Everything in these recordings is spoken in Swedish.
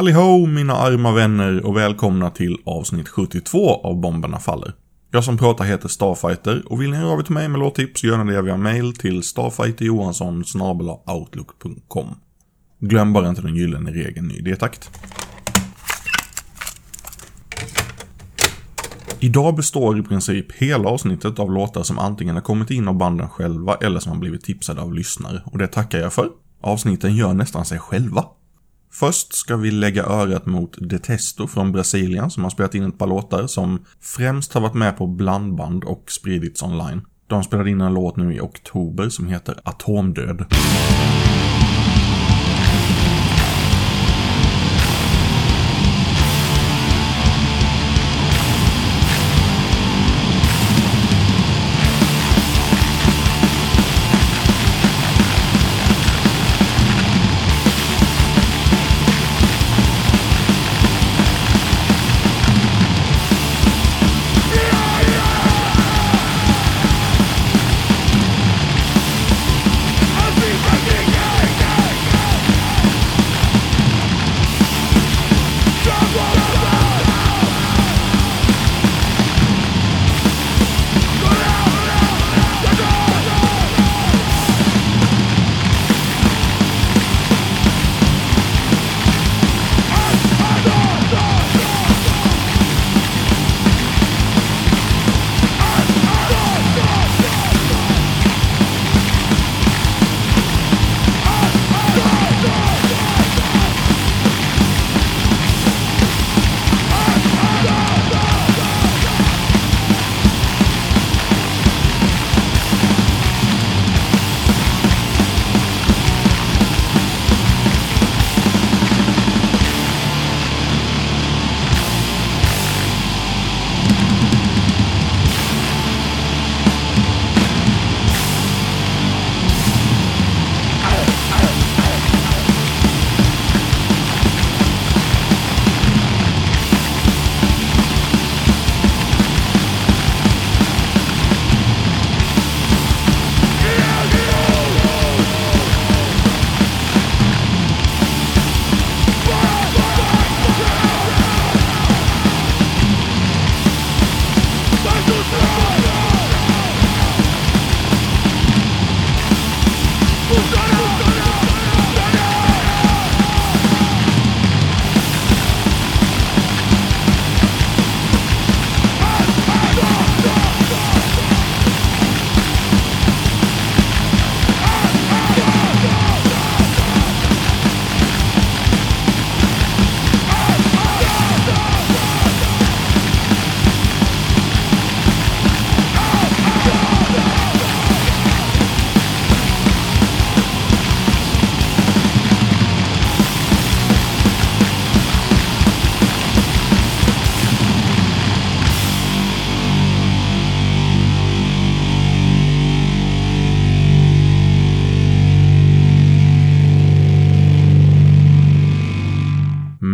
Tally mina arma vänner och välkomna till avsnitt 72 av Bomberna Faller. Jag som pratar heter Starfighter och vill ni höra av er till mig med låttips gör ni det via mail till starfighterjohansson outlook.com. Glöm bara inte den gyllene regeln i D-takt. Idag består i princip hela avsnittet av låtar som antingen har kommit in av banden själva eller som har blivit tipsade av lyssnare. Och det tackar jag för. Avsnitten gör nästan sig själva. Först ska vi lägga örat mot Detesto från Brasilien som har spelat in ett par låtar som främst har varit med på blandband och spridits online. De spelade in en låt nu i oktober som heter Atomdöd.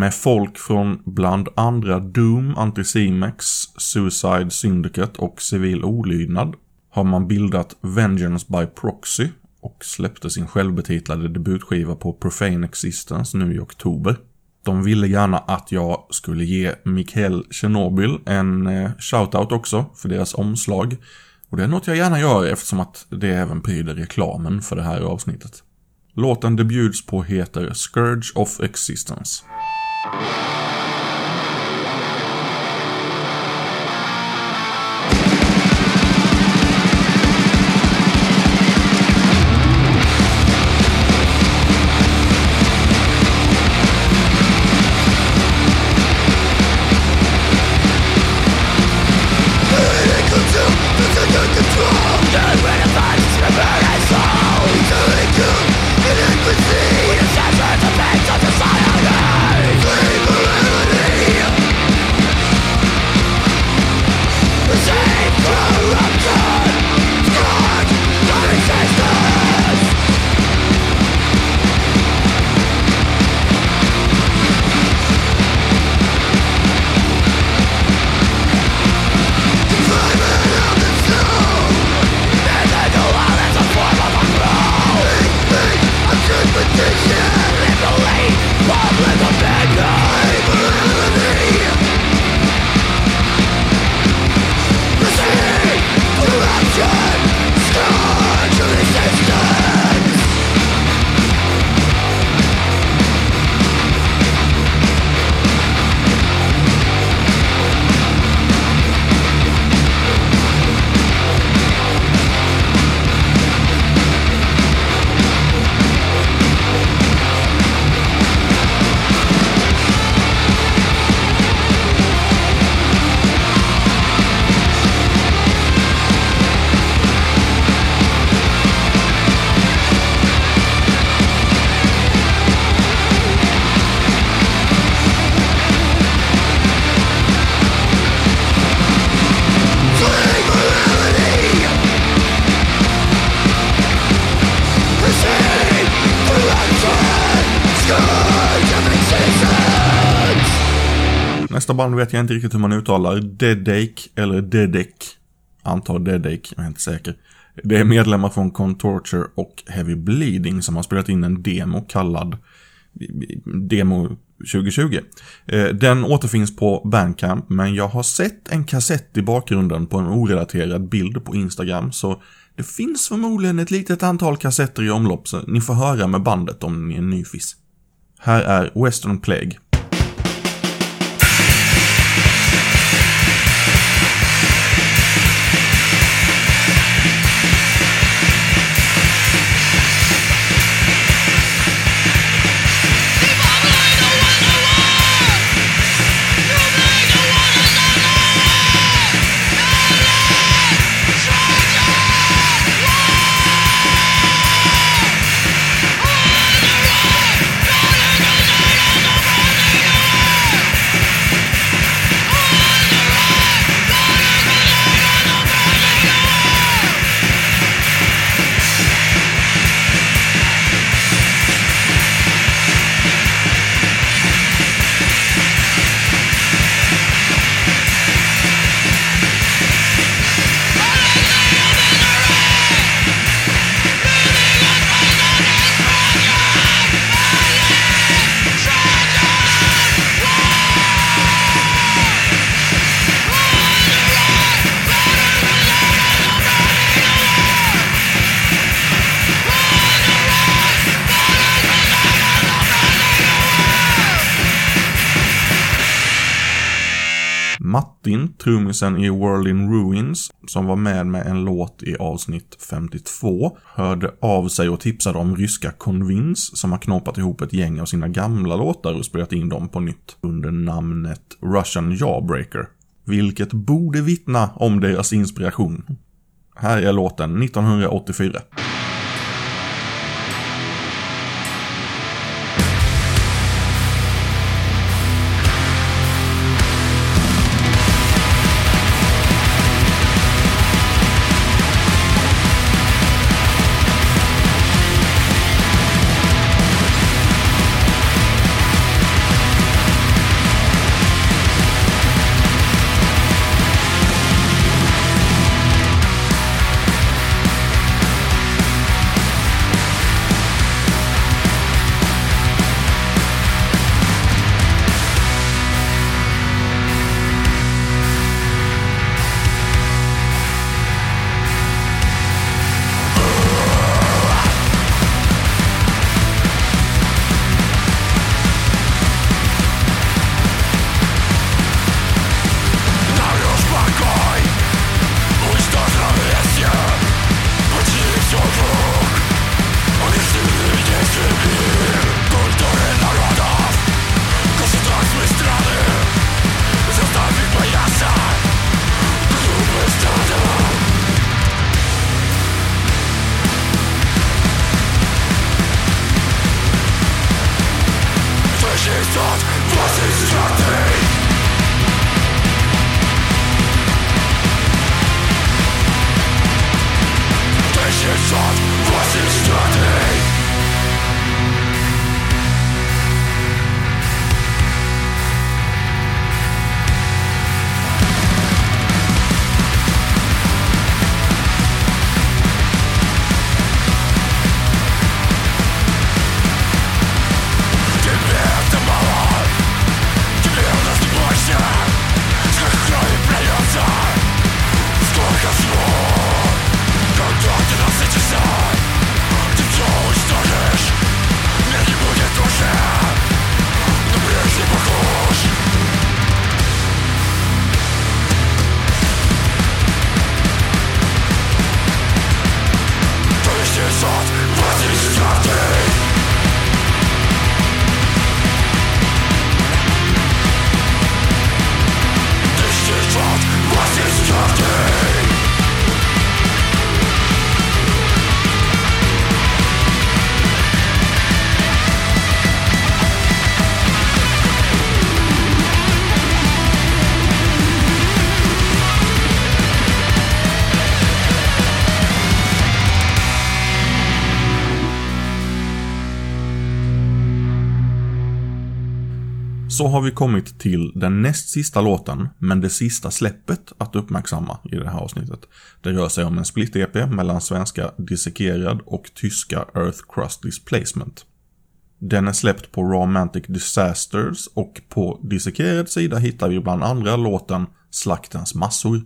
Med folk från bland andra Doom, Anticimex, Suicide Syndicate och Civil Olydnad har man bildat Vengeance by Proxy och släppte sin självbetitlade debutskiva på Profane Existence nu i oktober. De ville gärna att jag skulle ge Mikael Chernobyl en eh, shoutout också för deras omslag. Och det är något jag gärna gör eftersom att det även pryder reklamen för det här avsnittet. Låten det bjuds på heter Scourge of Existence. Thank you. Nästa band vet jag inte riktigt hur man uttalar. Dedake eller Dedek. Antar Dedek, jag är inte säker. Det är medlemmar från Contorture och Heavy Bleeding som har spelat in en demo kallad Demo 2020. Eh, den återfinns på Bandcamp, men jag har sett en kassett i bakgrunden på en orelaterad bild på Instagram, så det finns förmodligen ett litet antal kassetter i omlopp, så ni får höra med bandet om ni är nyfis. Här är Western Plague. Martin, trummisen i World in Ruins, som var med med en låt i avsnitt 52, hörde av sig och tipsade om ryska Convince som har knåpat ihop ett gäng av sina gamla låtar och spelat in dem på nytt under namnet Russian Jawbreaker. Vilket borde vittna om deras inspiration. Här är låten 1984. Så har vi kommit till den näst sista låten, men det sista släppet att uppmärksamma i det här avsnittet. Det rör sig om en split-EP mellan svenska Dissekerad och tyska Earth Crust Displacement. Den är släppt på Romantic Disasters och på Dissekerad sida hittar vi bland andra låten Slaktens massor.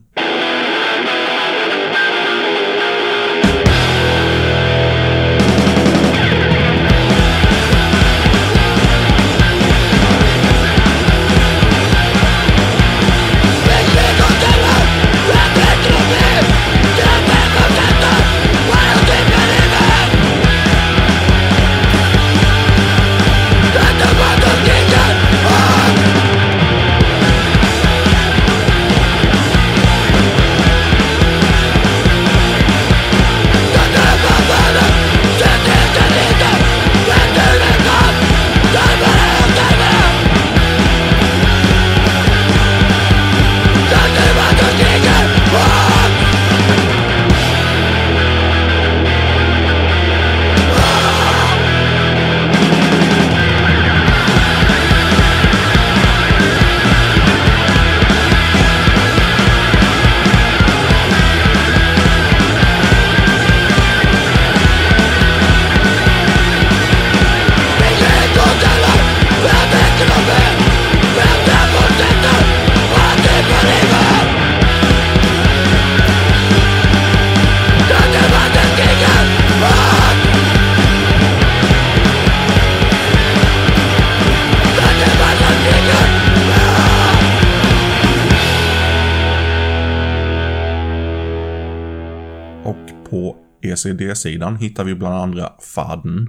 På ECD-sidan hittar vi bland andra Fadn.